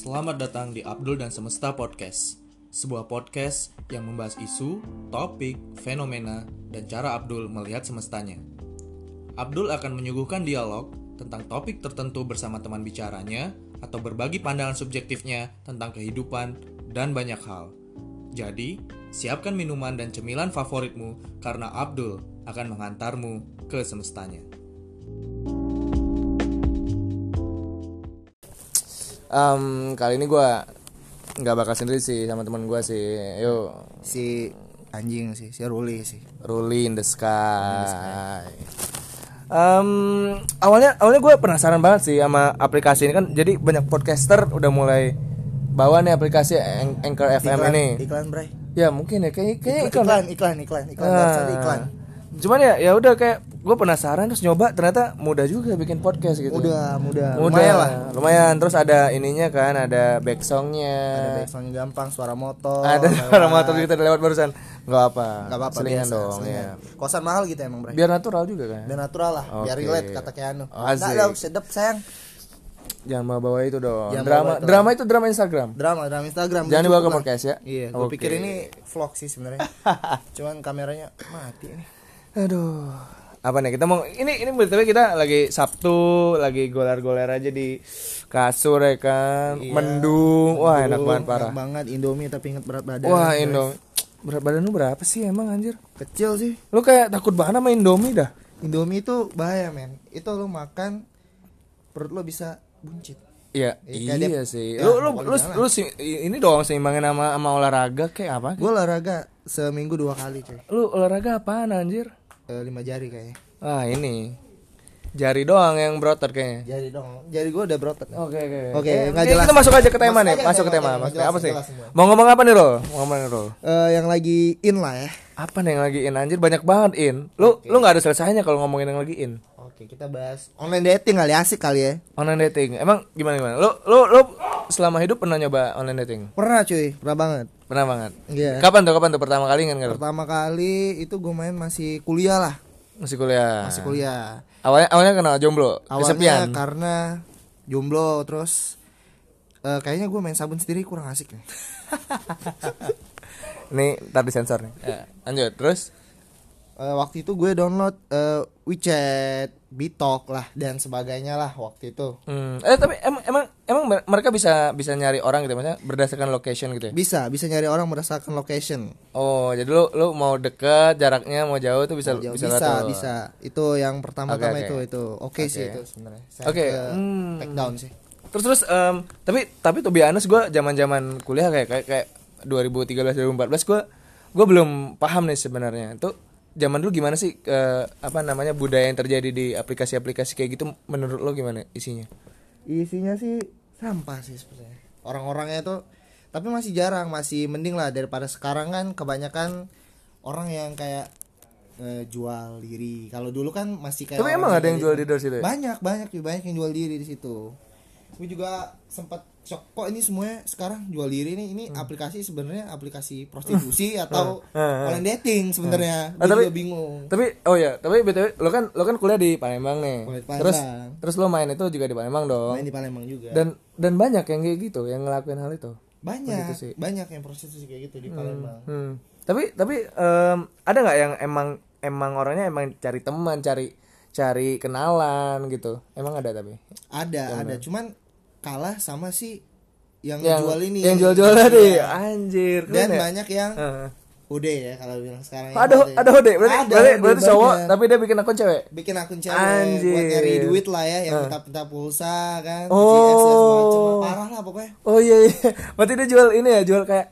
Selamat datang di Abdul dan Semesta Podcast, sebuah podcast yang membahas isu, topik, fenomena, dan cara Abdul melihat semestanya. Abdul akan menyuguhkan dialog tentang topik tertentu bersama teman bicaranya atau berbagi pandangan subjektifnya tentang kehidupan dan banyak hal. Jadi, siapkan minuman dan cemilan favoritmu karena Abdul akan mengantarmu ke semestanya. Em, kali ini gue nggak bakal sendiri sih sama teman gue sih. Yuk, si anjing sih si Ruli sih Ruli in the sky. Em, awalnya awalnya gue penasaran banget sih sama aplikasi ini kan. Jadi banyak podcaster udah mulai bawa nih aplikasi An- Anchor FM iklan, ini. iklan bray Ya mungkin ya kayak kayak iklan iklan. iklan iklan iklan Ah. iklan, iklan. Cuman ya ya udah kayak gue penasaran terus nyoba ternyata mudah juga bikin podcast gitu. mudah mudah Mudah lumayan lah Lumayan. Terus ada ininya kan, ada back songnya. ada backsoundnya gampang suara motor ada lewat. suara motor kita udah lewat barusan nggak apa nggak apa-apa selingan biasa, dong selingan. ya kosan mahal gitu emang bray biar natural juga kan biar natural lah biar Oke. relate kata Keanu Asik. Nggak dong sedap sayang jangan bawa bawa itu dong Jangan drama itu. drama itu drama Instagram drama drama Instagram jangan dibawa ke podcast ya iya gue Oke. pikir ini vlog sih sebenarnya cuman kameranya mati nih aduh apa nih kita mau ini ini btw kita lagi Sabtu lagi golar-golar aja di kasur ya kan Iya. mendung wah enak banget parah enak banget Indomie tapi inget berat badan wah guys. Indo berat badan lu berapa sih emang anjir kecil sih lu kayak takut banget sama Indomie dah Indomie itu bahaya men itu lu makan perut lo bisa buncit Iya, Iya, iya dia- sih. ya, lu lu lu, lu si- ini dong seimbangin sama sama olahraga kayak apa? gue olahraga seminggu dua kali cuy Lu olahraga apaan anjir? Eh, lima jari kayaknya Ah, ini. Jari doang yang berotot kayaknya. jari dong jari gue udah nih. Oke, oke. Oke, Eh, nggak jelas. Kita masuk aja ke tema Masuk nih, masuk ke tema, tema. oke, Mas. jelas, apa sih? Mau ngomong apa nih, Rol? Mau ngomong nih, Rol? Eh, yang lagi in lah ya Apa nih yang lagi in anjir? Banyak banget in. Lu lu nggak ada selesainya kalau ngomongin yang lagi in. Oke kita bahas online dating kali asik kali ya Online dating. Emang gimana gimana? Lu lu lu selama hidup pernah nyoba online dating? pernah cuy pernah banget Pernah banget. Iya. Kapan tuh? Kapan tuh pertama kali kan nggak? pertama kali itu gue main masih kuliah lah Masih kuliah. masih kuliah Awalnya awalnya kenal jomblo, awalnya kesepian. karena jomblo terus eh, kayaknya gue main sabun sendiri kurang asik nih Nih, ntar disensor nih. Ya, lanjut. Terus Eh, waktu itu gue download eh, WeChat, Bitok lah dan sebagainya lah waktu itu. hmm, eh tapi emang emang emang mer- mereka bisa bisa nyari orang gitu maksudnya berdasarkan location gitu ya. Bisa, bisa nyari orang berdasarkan location. Oh, jadi lu lu mau deket jaraknya mau jauh tuh bisa Jauh, bisa bisa, bisa. Itu yang pertama-tama Oke, oke. itu itu. Oke sih Oke. itu sebenarnya. Oke, ke hmm. take down sih. Terus terus em, tapi tapi tuh honest gue zaman-zaman kuliah kayak kayak kayak 2013 2014 gue gue belum paham nih sebenarnya. Itu zaman dulu gimana sih eh, apa namanya budaya yang terjadi di aplikasi-aplikasi kayak gitu menurut lo gimana isinya? Isinya sih sampah sih sebenarnya. Orang-orangnya itu tapi masih jarang, masih mending lah daripada sekarang kan kebanyakan orang yang kayak eh, jual diri. Kalau dulu kan masih kayak Tapi emang ada yang jual jual di situ ya? banyak banyak banyak yang jual diri di situ gue juga sempat shock kok ini semuanya sekarang jual diri nih ini aplikasi sebenarnya aplikasi prostitusi atau Hmm. online dating sebenarnya Ah, gue tapi- juga bingung Tapi oh ya, tapi btw lo kan lo kan kuliah di Palembang nih. Kuliah di Palembang. Terus terus lo main itu juga di Palembang dong. main di Palembang juga Dan dan banyak yang kayak gitu yang ngelakuin hal itu. banyak gitu sih. banyak yang prostitusi kayak gitu di Palembang Hmm. Tapi tapi em, ada nggak yang emang emang orangnya emang cari teman, cari cari kenalan gitu. Emang ada tapi. ada ada cuman kalah sama si yang, Yang jual ini Yang jual-jual tadi. Iya. Anjir. dan ya? banyak yang Heeh. udah ya kalau bilang sekarang ada ya, ada hode berarti Ada, berarti, berarti cowok banyak. tapi dia bikin akun cewek. bikin akun cewek Anjir. buat nyari duit lah ya yang minta-minta pulsa kan Oh. GS ya, parah lah pokoknya Oh iya iya. Berarti dia jual ini ya, jual kayak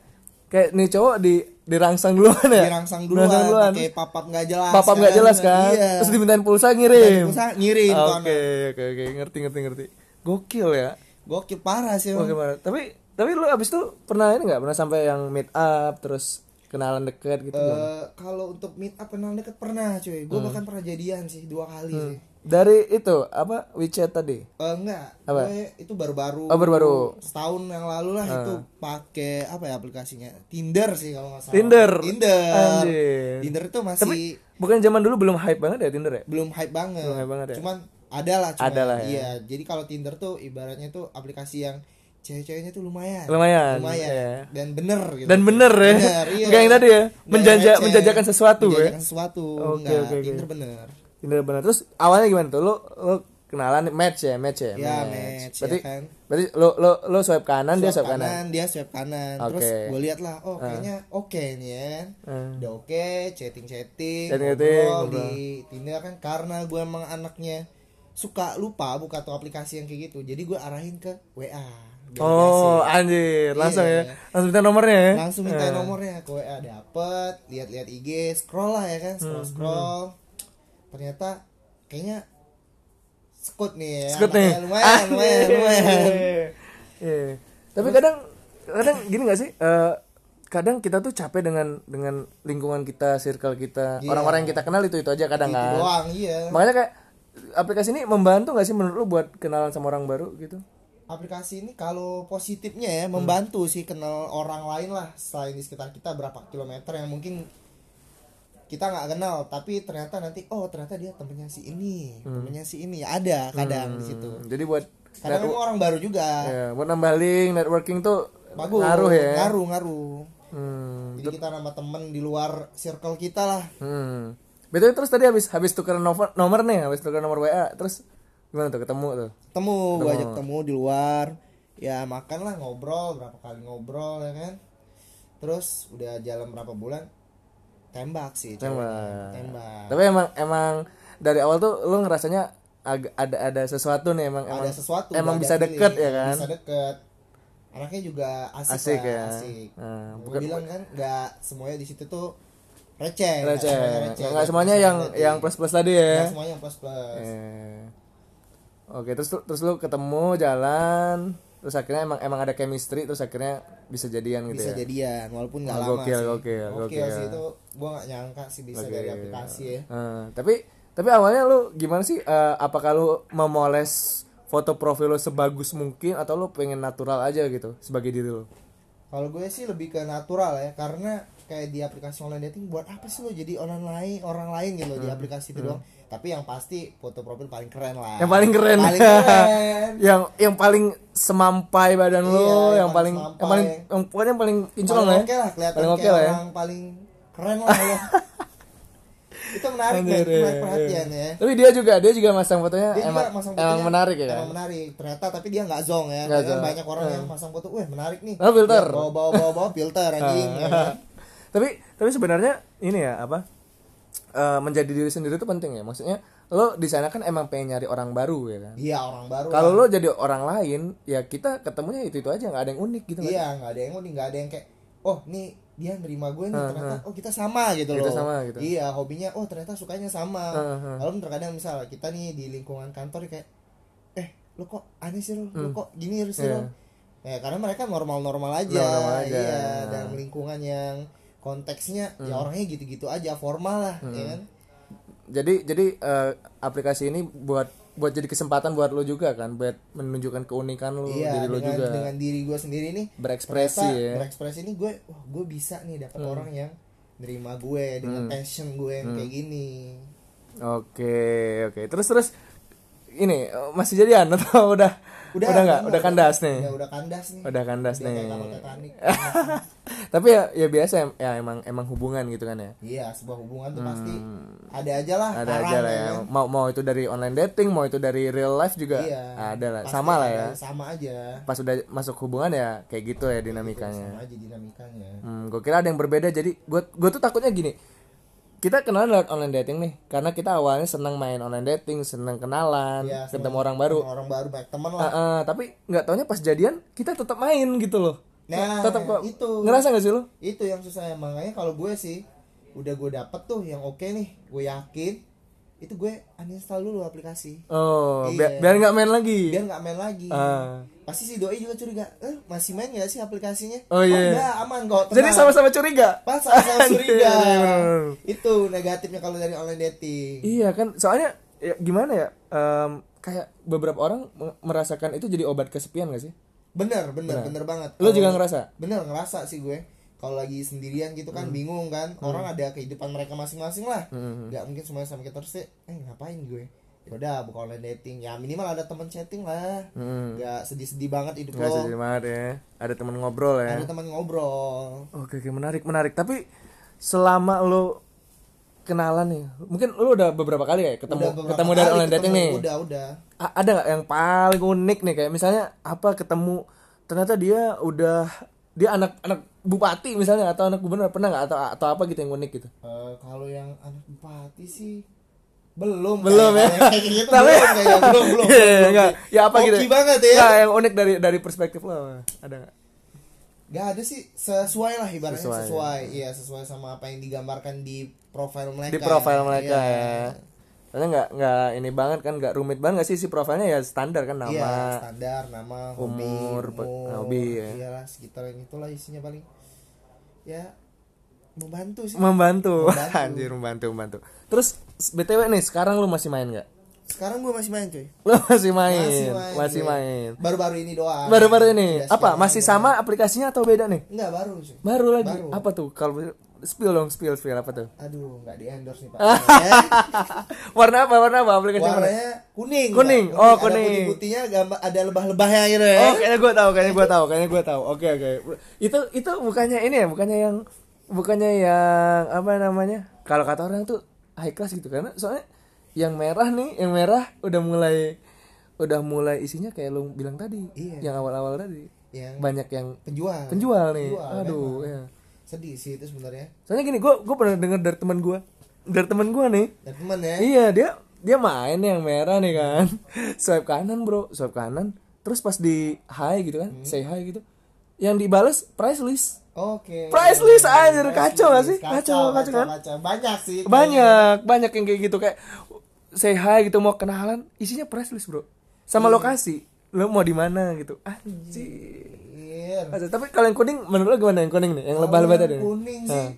kayak nih cowok di dirangsang duluan ya. dirangsang duluan, Dirangsang duluan. pakai papap nggak jelas Papap nggak jelas kan. iya. Terus dimintain pulsa ngirim. pulsa ngirim ke Oke, oke, oke, ngerti ngerti ngerti. Gokil ya. Gokil parah sih emang. banget. Tapi tapi lu abis itu pernah ini nggak pernah sampai yang meet up terus kenalan deket gitu? Eh, kalau untuk meet up kenal deket pernah cuy gue bahkan pernah jadian sih dua kali sih Dari itu apa WeChat tadi? Eh, enggak Apa? gue itu baru-baru Oh, baru-baru. setahun yang lalu lah itu pakai apa ya aplikasinya Tinder sih kalau nggak salah Tinder. Tinder Anjir. Tinder itu masih Tapi bukan zaman dulu belum hype banget ya Tinder ya? belum hype banget. Belum hype banget ya? Cuman ada lah cuman. Ada lah ya. Iya, jadi kalau Tinder tuh ibaratnya tuh aplikasi yang cewek-ceweknya tuh lumayan Lumayan, lumayan iya. dan bener gitu Dan bener ya. Bener, iya. Yang tadi ya, receh. menjajakan sesuatu ya. menjajakan sesuatu Oke, enggak oke, oke. Tinder bener Bener bener. Terus awalnya gimana tuh? Lu lu kenalan match ya, match ya. Ya, match, ya Berarti kan. berarti lu lu lu swipe kanan dia Swipe swipe kanan. dia swipe kanan terus Oke. gue lihat lah oh kayaknya oke nih ya. Hmm. udah oke chatting chatting Chatting-chatting, ngobrol ngobrol. di Tinder kan karena gue emang anaknya suka lupa buka tuh aplikasi yang kayak gitu jadi gue arahin ke WA Oh, asik. anjir, langsung Iya. ya. Langsung minta nomornya ya. langsung minta Eh. nomornya ke WA dapet lihat-lihat IG scroll lah ya kan Hmm, scroll scroll ternyata kayaknya skut nih ya Skut nih. lumayan lumayan lumayan Iya. Tapi kadang kadang gini gak sih? Eh, kadang kita tuh capek dengan dengan lingkungan kita, circle kita, Iya. orang-orang yang kita kenal itu itu aja kadang itu kan. doang iya Makanya kayak aplikasi ini membantu gak sih menurut lu buat kenalan sama orang baru gitu? aplikasi ini kalau positifnya ya Hmm. membantu sih kenal orang lain lah selain di sekitar kita berapa kilometer yang mungkin kita nggak kenal tapi ternyata nanti oh ternyata dia temennya si ini temennya si ini ada kadang di situ Hmm, Jadi buat kadang memang orang baru juga ya, buat nambah link, networking tuh bagus ngaruh ya. ngaruh ngaruh Hmm. jadi kita nama temen di luar circle kita lah Hmm. Betul terus tadi habis habis tukar nomor nomor nih, habis tukar nomor WA, terus gimana tuh ketemu tuh? temu gue ajak temu di luar ya makan lah ngobrol berapa kali ngobrol ya kan terus udah jalan berapa bulan tembak sih. Tembak. tembak Tapi emang emang dari awal tuh lu ngerasanya agak ada ada sesuatu nih emang emang ada sesuatu emang bisa deket ya kan? bisa deket anaknya juga asik, Asik lah, ya. asik Nah, Gua bukan- bilang kan nggak semuanya di situ tuh receh nggak Receh. semuanya Nggak- receh nggak nggak semuanya yang dating. yang plus plus tadi Nggak ya. semuanya yang plus plus Eh. Oke, terus terus lu ketemu jalan, terus akhirnya emang emang ada chemistry, terus akhirnya bisa jadian gitu bisa ya. jadian walaupun nggak Oh, lama gokil, sih gokil, gokil. sih itu gua nggak nyangka sih bisa dari aplikasi ya Eh, tapi tapi awalnya lu gimana sih? Eh, apakah lu memoles foto profil lu sebagus mungkin atau lu pengen natural aja gitu sebagai diri lu? kalau gue sih lebih ke natural ya karena kayak di aplikasi online dating buat apa sih lo jadi orang lain orang lain gitu loh di Hmm. aplikasi itu doang tapi yang pasti foto profil paling keren lah Yang paling keren. paling keren yang yang paling semampai badan Iya, yang paling semampai. yang paling yang pokoknya yang paling kinclong lah oke ya. lah kelihatan Paling oke kayak lah ya. orang paling keren lah ya itu menarik Anjir, men, iya, menarik iya. perhatian ya Tapi dia juga dia juga masang fotonya dia emang juga masang emang fotonya menarik ya kan. emang menarik ternyata tapi dia nggak zong ya Karena zong. banyak orang yang masang foto wah menarik nih Oh, filter. Bawa bawa bawa bawa filter anjing ya kan? Tapi tapi sebenarnya ini ya apa eh, menjadi diri sendiri itu penting ya. Maksudnya lo di sana kan emang pengen nyari orang baru ya kan? Iya orang baru kalau lah. lo jadi orang lain ya kita ketemunya itu itu aja nggak ada yang unik gitu kan? Iya nggak ada yang unik nggak ada yang kayak oh nih dia nerima gue nih ternyata oh kita sama gitu Kita loh. sama gitu. iya hobinya oh ternyata sukanya sama. Heeh. kalau terkadang misal kita nih di lingkungan kantor kayak eh lo kok aneh sih lo? Lo kok gini sih Iya. lo ya karena mereka normal-normal aja, Normal aja. iya dalam lingkungan yang konteksnya ya orangnya gitu-gitu aja formal lah ya kan? Jadi jadi eh, aplikasi ini buat buat jadi kesempatan buat lo juga kan buat menunjukkan keunikan lo iya diri lo juga dengan diri gue sendiri nih berekspresi ya. berekspresi ini gue wah gue bisa nih dapat Hmm. orang yang nerima gue dengan passion gue yang kayak gini. Oke oke. Terus terus ini masih jadian atau udah udah nggak? udah kandas nih? Udah udah kandas nih. Udah kandas Udah nih. tapi ya ya biasa ya, ya emang emang hubungan gitu kan ya? Iya sebuah hubungan tuh pasti ada aja lah Hmm. ada aja lah ya. kan? mau mau itu dari online dating mau itu dari real life juga iya. ada lah. Sama lah ya. Sama aja. Pas udah masuk hubungan ya kayak gitu ya dinamikanya. sama aja dinamikanya. Hmm, gue kira ada yang berbeda. Jadi gue gue tuh takutnya gini kita kenalan lewat online dating nih karena kita awalnya senang main online dating senang kenalan Iya, ketemu orang baru. orang baru banyak teman Ah, lah. Ah, tapi nggak taunya pas jadian kita tetap main gitu loh. Nah tetap kok itu. ngerasa gak sih lo itu yang susah makanya kalau gue sih udah gue dapet tuh yang oke nih gue yakin itu gue uninstall dulu aplikasi oh Iya. biar nggak main lagi biar nggak main lagi Ah. pasti si doi juga curiga eh masih main gak sih aplikasinya Oh, iya. enggak aman kok jadi tenang. sama-sama curiga pas sama Anjir, curiga bener. itu negatifnya kalau dari online dating Iya kan, soalnya ya, gimana ya? em, kayak beberapa orang me- merasakan itu jadi obat kesepian gak sih? bener bener bener banget Lo juga ngerasa? bener ngerasa sih gue kalau lagi sendirian gitu Hmm. kan bingung kan orang ada kehidupan mereka masing-masing lah nggak mungkin semuanya sama kita terus eh ngapain gue ya udah buka online dating ya minimal ada teman chatting lah Hmm. sedih-sedih banget hidup Nggak lo sedih banget ya. Ada teman ngobrol ya. ada teman ngobrol Oke, oke, menarik, menarik. Tapi selama lo kenalan nih, mungkin lo udah beberapa kali ya ketemu ketemu dari online dating ketemu, nih. udah udah A- ada nggak yang paling unik nih kayak misalnya apa ketemu ternyata dia udah dia anak anak bupati misalnya atau anak gubernur pernah nggak atau atau apa gitu yang unik gitu. Eh, kalau yang anak bupati sih belum Belum ya. kayak gitu Tapi- belum belum belum Iya, belum. enggak. Ya apa gitu? Banget ya Nggak, yang unik dari dari perspektif lo ada nggak? Gak ada sih sesuai lah ibaratnya Sesuai, sesuai, iya sesuai sama apa yang digambarkan di profil mereka Di profil mereka Iya. ya. Soalnya nggak nggak ini banget kan nggak rumit banget nggak sih si profilnya ya standar kan nama. Iya, standar nama, hobi, umur, pe- hobi, ya. Iyalah sekitar yang itulah isinya paling. Ya membantu sih. membantu. Membantu. Anjir membantu membantu. Terus BTW nih sekarang lu masih main nggak? Sekarang gue masih main cuy. Lu masih main, Masih masih main. main. gue. Baru-baru ini doang. Baru-baru ini. Apa? Masih sama aplikasinya atau beda nih? Enggak baru cuy. Baru lagi. Baru. Apa tuh? Kalau spill dong, spill spill apa tuh? Aduh, nggak di endorse nih pak. warna apa? Warna apa aplikasinya? mana? Warnanya kuning. Kuning. Pak. Oh, Ada kuning. putih-putihnya gambar ada lebah-lebahnya gitu ya. Oh, kayaknya gue tahu, kayaknya gue tahu, kayaknya gue tahu. Oke, oke. Itu itu bukannya ini ya, bukannya yang bukannya yang apa namanya? Kalau kata orang tuh high class gitu karena soalnya yang merah nih, yang merah udah mulai udah mulai isinya kayak lu bilang tadi, Iya. yang awal-awal tadi. Yang Banyak yang penjual. penjual nih. Penjual, Aduh, memang. ya. Sedih sih itu sebenarnya. Soalnya gini, gue gue pernah dengar dari teman gue, dari teman gue nih. Dan teman ya. Iya dia dia main yang merah nih kan, swipe kanan bro, swipe kanan. Terus pas di hi gitu kan, say hi gitu, yang dibales price list. Oke. Price list Price kacau gak sih? Kacau, kacau kan? kacau. Banyak sih. Banyak banyak yang kayak gitu kayak say hi gitu mau kenalan, isinya price list bro, sama lokasi. Lo mau di mana gitu, anjir. Aduh, Tapi kalau yang kuning menurut lo gimana yang kuning nih? Yang lebah-lebah Kalau tadi? Kuning sih.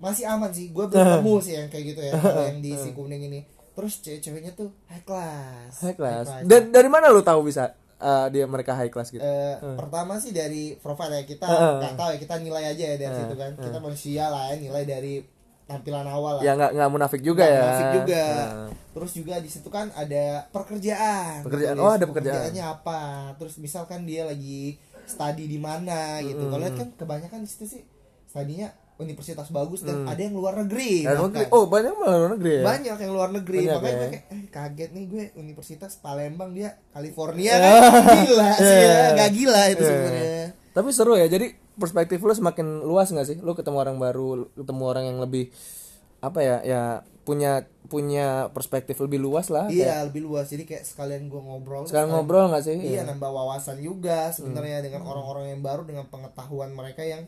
Masih aman sih. Gue belum nemu sih yang kayak gitu ya. Yang di si kuning ini. Terus cewek-ceweknya tuh high class. High class. Dan dari mana lo tahu bisa uh, dia mereka high class gitu? Eh, pertama sih dari profile ya kita nggak tahu ya kita nilai aja ya dari situ kan kita manusia lah ya nilai dari tampilan awal lah ya nggak nggak munafik juga Nggak ya. munafik juga Nah. terus juga di situ kan ada pekerjaan Pekerjaan. Oh, ada pekerjaan. pekerjaannya apa terus misalkan dia lagi study di mana gitu kalau lihat kan kebanyakan di situ sih studinya universitas bagus dan ada yang luar negeri Luar negeri. Oh banyak malah luar negeri ya. banyak yang luar negeri Banyak makanya ya. gue kayak eh, kaget nih gue Universitas Palembang dia California kan gila sih Iya. nggak gila itu sebenarnya Tapi seru ya. Jadi perspektif lu semakin luas nggak sih? Lu ketemu orang baru, lu ketemu orang yang lebih apa ya? Ya punya punya perspektif lebih luas lah. kayak- iya lebih luas jadi kayak sekalian gue ngobrol Sekarang ngobrol nggak sih? iya nambah wawasan juga sebenarnya dengan orang-orang yang baru dengan pengetahuan mereka yang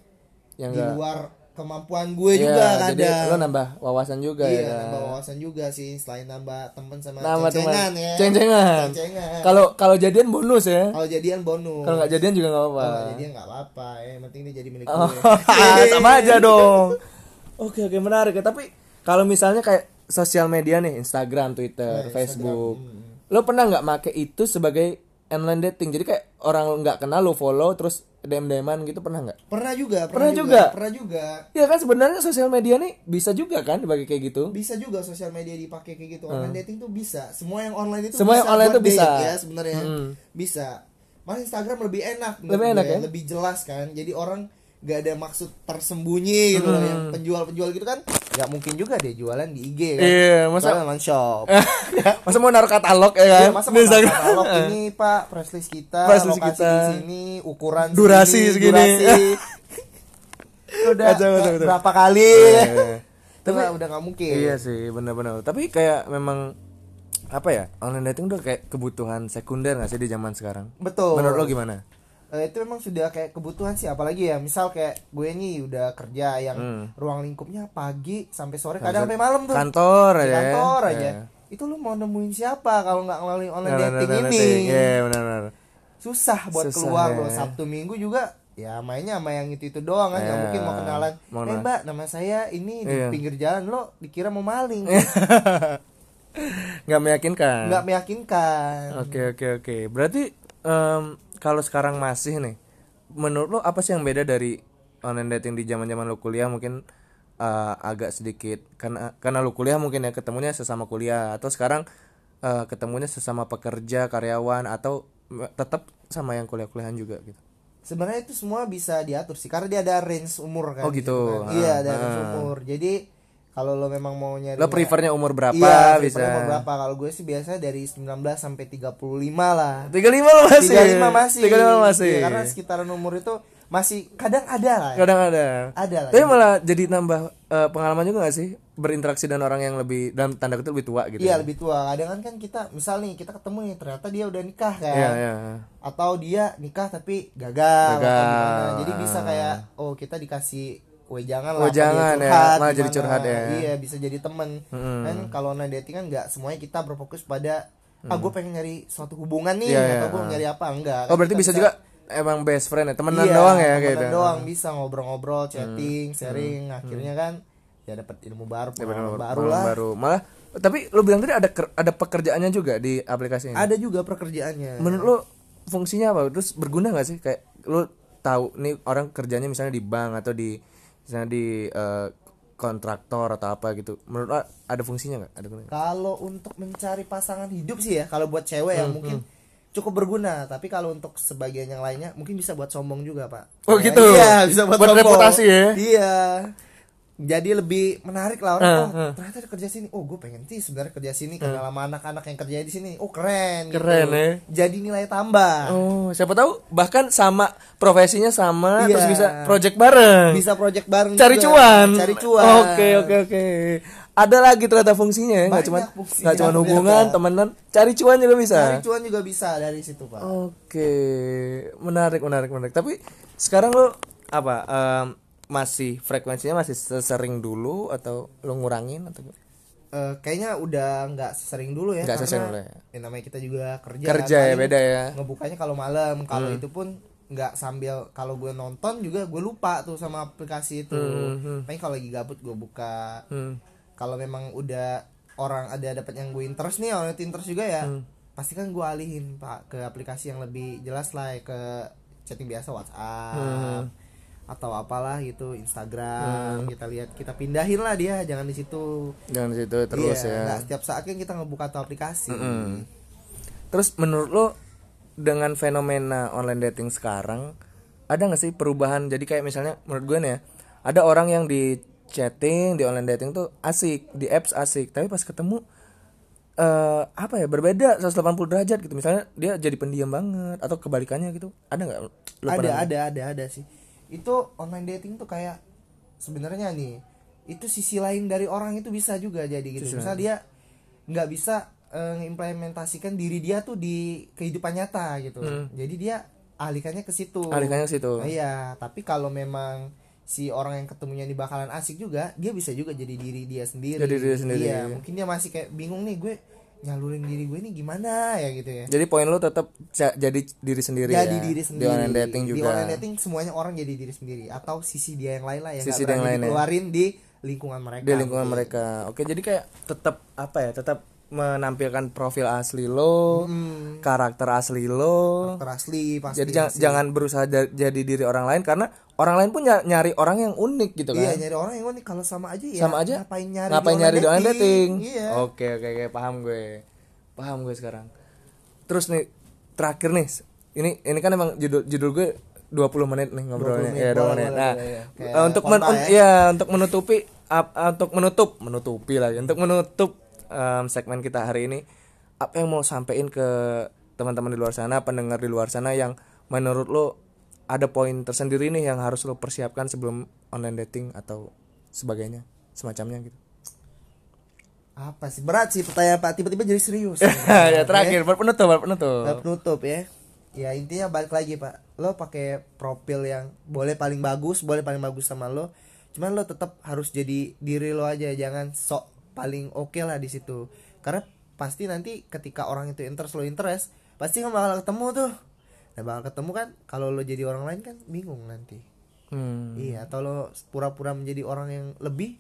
Yang di luar kemampuan gue Iya, juga jadi kadang lu nambah wawasan juga iya ya. nambah wawasan juga sih selain nambah temen sama Nambah teman. ceng-cengan ya Ceng-cengan. Ceng-cengan. Kalau kalau jadian bonus ya. kalau jadian bonus Kalau nggak jadian juga nggak apa-apa. Kalau jadian nggak apa-apa ya yang penting dia jadi milik Oh, gue sama aja dong. Oke oke menarik ya. Tapi kalau misalnya kayak sosial media nih, Instagram, Twitter, Facebook, lo pernah nggak make itu sebagai online dating? Jadi kayak orang nggak kenal lo follow terus dm dman gitu pernah nggak? pernah juga Pernah juga? pernah juga Ya kan sebenarnya sosial media nih bisa juga kan dipakai kayak gitu. bisa juga sosial media dipakai kayak gitu online dating tuh bisa semua yang online itu Semua bisa yang online tuh bisa. ya sebenarnya Hmm. bisa Mas Instagram lebih enak Lebih enak gue, ya? lebih jelas kan jadi orang nggak ada maksud tersembunyi gitu loh Hmm. yang penjual-penjual gitu kan nggak mungkin juga dia jualan di IG kan Iya, masa- Soalnya shop Masa mau naruh katalog ya kan? Iya, masa mau katalog ini Pak, press list kita, Press list lokasi kita. di sini, ukuran Durasi segini. durasi. udah Kacau, kacau, kacau. berapa kali? Iya. Itu nggak- udah nggak mungkin. Iya sih, benar-benar. Tapi kayak memang apa ya? Online dating tuh kayak kebutuhan sekunder nggak sih di zaman sekarang? Betul. Menurut lo gimana? Eh, itu memang sudah kayak kebutuhan sih apalagi ya misal kayak gue nih udah kerja yang Hmm. ruang lingkupnya pagi sampai sore kadang sampai malam tuh Kantor aja. ya? kantor aja Iya. itu lu mau nemuin siapa kalau nggak melalui online Nah, dating nah, nah, ini dating. Iya, benar-benar. susah buat Susah, keluar ya. loh sabtu minggu juga ya mainnya sama yang itu itu doang kan nggak Iya. mungkin mau kenalan Mau eh kenalan. mbak nama saya ini di Iya. pinggir jalan lo dikira mau maling Nggak meyakinkan. nggak meyakinkan Oke, oke, oke. Berarti em, kalau sekarang masih nih, menurut lo apa sih yang beda dari online dating di zaman-zaman lo kuliah mungkin eh, agak sedikit karena karena lo kuliah mungkin ya ketemunya sesama kuliah atau sekarang eh, ketemunya sesama pekerja karyawan atau tetap sama yang kuliah-kuliahan juga gitu sebenarnya itu semua bisa diatur sih karena dia ada range umur kan Oh, gitu. kan. Ah, iya ada range ah. umur jadi kalau lo memang mau nyari lo prefernya umur berapa iya, bisa? umur berapa? Kalau gue sih biasanya dari 19 sampai 35 lah. 35 lo masih? 35 masih. 35 masih? Iya, karena sekitaran umur itu masih kadang ada lah ya. kadang ada. Ada lah tapi malah jadi nambah eh, pengalaman juga gak sih? Berinteraksi dengan orang yang lebih dalam tanda kutip lebih tua gitu iya ya? lebih tua. Kadang kan kan kita misal nih kita ketemu nih ternyata dia udah nikah kan? Iya iya. Atau dia nikah tapi gagal, Gagal. atau gimana. jadi bisa kayak oh kita dikasih wejangan lah apa dia Wejangan ya, curhat, malah jadi curhat ya. iya bisa jadi temen. Kan kalau online dating kan nggak semuanya kita berfokus pada ah gue pengen nyari suatu hubungan nih Iya, atau iya, gue nyari apa? Enggak oh Kan berarti kita bisa juga emang best friend ya temenan Iya, doang ya temenan kayak gitu. doang bisa ngobrol-ngobrol chatting sharing. Akhirnya kan ya dapat ilmu baru pengalaman baru lah baru. Malah tapi lo bilang tadi ada ada pekerjaannya juga di aplikasi ini? Ada juga pekerjaannya. Menurut lo fungsinya apa? Terus berguna gak sih? Kayak lo tahu nih orang kerjanya misalnya di bank atau di misalnya di eh, kontraktor atau apa gitu menurut lo ada fungsinya nggak ada gunanya Kalau untuk mencari pasangan hidup sih ya, kalau buat cewek Hmm, yang mungkin cukup berguna, tapi kalau untuk sebagian yang lainnya mungkin bisa buat sombong juga, Pak. Oh, gitu? Iya, bisa buat, Buat sombong. reputasi ya? Iya. Jadi lebih menarik lah orang. Eh, oh, ternyata dia kerja sini. Oh, gue pengen sih sebenarnya kerja sini kenal sama anak-anak yang kerja di sini. Oh, keren. gitu. Keren, ya. Jadi nilai tambah. oh siapa tahu bahkan sama profesinya sama Iya. terus bisa project bareng Bisa project bareng cari juga. cuan Cari cuan. oke oke oke ada lagi ternyata fungsinya ya nggak cuma nggak cuma hubungan temenan cari cuan juga bisa Cari cuan juga bisa dari situ, Pak. Oke, menarik, menarik, menarik. Tapi sekarang lo apa? em, masih frekuensinya masih sesering dulu atau lo ngurangin atau Eh, kayaknya udah nggak sering dulu ya Nggak sesering dulu ya. ya namanya kita juga kerja kerja ya paling beda ya? ngebukanya kalau malam kalau Hmm. itu pun nggak sambil kalau gue nonton juga gue lupa tuh sama aplikasi itu Makanya kalau lagi gabut gue buka Hmm. kalau memang udah orang ada dapat yang gue interest nih orang itu interest juga ya Hmm. pasti kan gue alihin pak ke aplikasi yang lebih jelas lah ya, ke chatting biasa WhatsApp Hmm. Atau apalah gitu Instagram kita lihat kita pindahin lah dia jangan di situ Jangan di situ terus Iya, ya. nggak setiap saat kan kita ngebuka tuh aplikasi Terus menurut lo dengan fenomena online dating sekarang ada nggak sih perubahan? Jadi kayak misalnya menurut gue nih ya, ada orang yang di chatting di online dating tuh asik, di apps asik, tapi pas ketemu eh apa ya berbeda 180 derajat gitu. Misalnya dia jadi pendiam banget atau kebalikannya gitu. Ada nggak? Ada ada ada ada sih itu online dating tuh kayak sebenarnya nih itu sisi lain dari orang itu bisa juga jadi gitu. Misal dia nggak bisa eh, mengimplementasikan diri dia tuh di kehidupan nyata gitu. Jadi dia alihkannya ke situ. Alihkannya ke situ. Nah, iya tapi kalau memang si orang yang ketemunya ini bakalan asik juga dia bisa juga jadi diri dia sendiri. Jadi diri sendiri. iya mungkin dia masih kayak bingung nih gue nyalurin diri gue ini gimana ya gitu ya Jadi poin lo tetap jadi diri sendiri jadi ya. diri sendiri Di online dating Di juga. online dating semuanya orang jadi diri sendiri atau sisi dia yang lain lah yang Sisi dia yang lain ya. dikeluarin di lingkungan mereka di lingkungan mereka. Oke, jadi kayak tetap apa ya? Tetap menampilkan profil asli lo, karakter asli lo. Karakter asli pasti Jadi jangan, jangan berusaha ja- jadi diri orang lain karena orang lain pun ny- nyari orang yang unik gitu kan. iya nyari orang yang unik kalau sama aja ya Sama aja. ngapain nyari ngapain di nyari di dating? iya Oke, oke, oke, paham gue. Paham gue sekarang. Terus nih terakhir nih. Ini ini kan emang judul judul gue 20 menit nih ngobrolnya. 20 menit, Ya, 20 boleh, menit. Nah, ya. Eh, untuk men, ya. ya, untuk menutupi ap- ah, untuk menutup menutupi lagi. Untuk menutup em, segmen kita hari ini apa yang mau sampein ke teman-teman di luar sana, pendengar di luar sana yang menurut lo ada poin tersendiri nih yang harus lo persiapkan sebelum online dating atau sebagainya, semacamnya gitu. apa sih? Berat sih pertanyaan pak. Tiba-tiba jadi serius. Ya terakhir buat penutup buat penutup. Nah, penutup ya. Ya intinya balik lagi pak. Lo pakai profil yang boleh paling bagus boleh paling bagus sama lo. Cuman lo tetap harus jadi diri lo aja jangan sok paling oke lah di situ. Karena pasti nanti ketika orang itu interest lo interest pasti kan bakal ketemu tuh. Nah bakal ketemu kan kalau lo jadi orang lain kan bingung nanti. Hmm. iya atau lo pura-pura menjadi orang yang lebih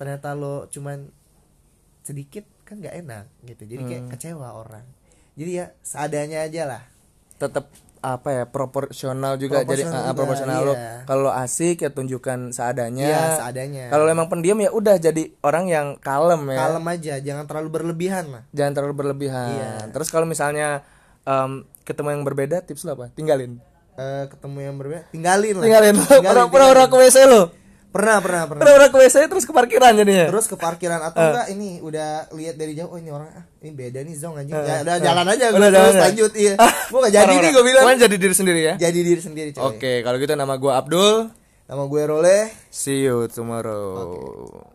ternyata lo cuman sedikit kan nggak enak gitu. Jadi kayak kecewa orang. Jadi ya seadanya aja lah tetap apa ya proporsional juga jadi Proporsional ah, juga, proporsional lo. Iya. kalau lo asik ya tunjukkan seadanya. Iya, seadanya. kalau emang pendiam ya udah jadi orang yang kalem ya. Kalem aja jangan terlalu berlebihan lah. Jangan terlalu berlebihan. Iya. terus kalau misalnya em, ketemu yang berbeda tips lo apa? Tinggalin. Eh, ketemu yang berbeda tinggalin lah. Tinggalin orang ke WC lo pernah pernah pernah. Pernah orang ke WC terus ke parkiran jadinya? Terus ke parkiran atau Eh. enggak ini udah lihat dari jauh oh ini orang ah ini beda nih zong anjing. Ya udah jalan aja gue terus ya? lanjut iya. Ah, gue gak jadi nih gue bilang. Pokoknya jadi diri sendiri ya? Jadi diri sendiri coy. Oke kalau gitu nama gue Abdul. Nama gue Role. See you tomorrow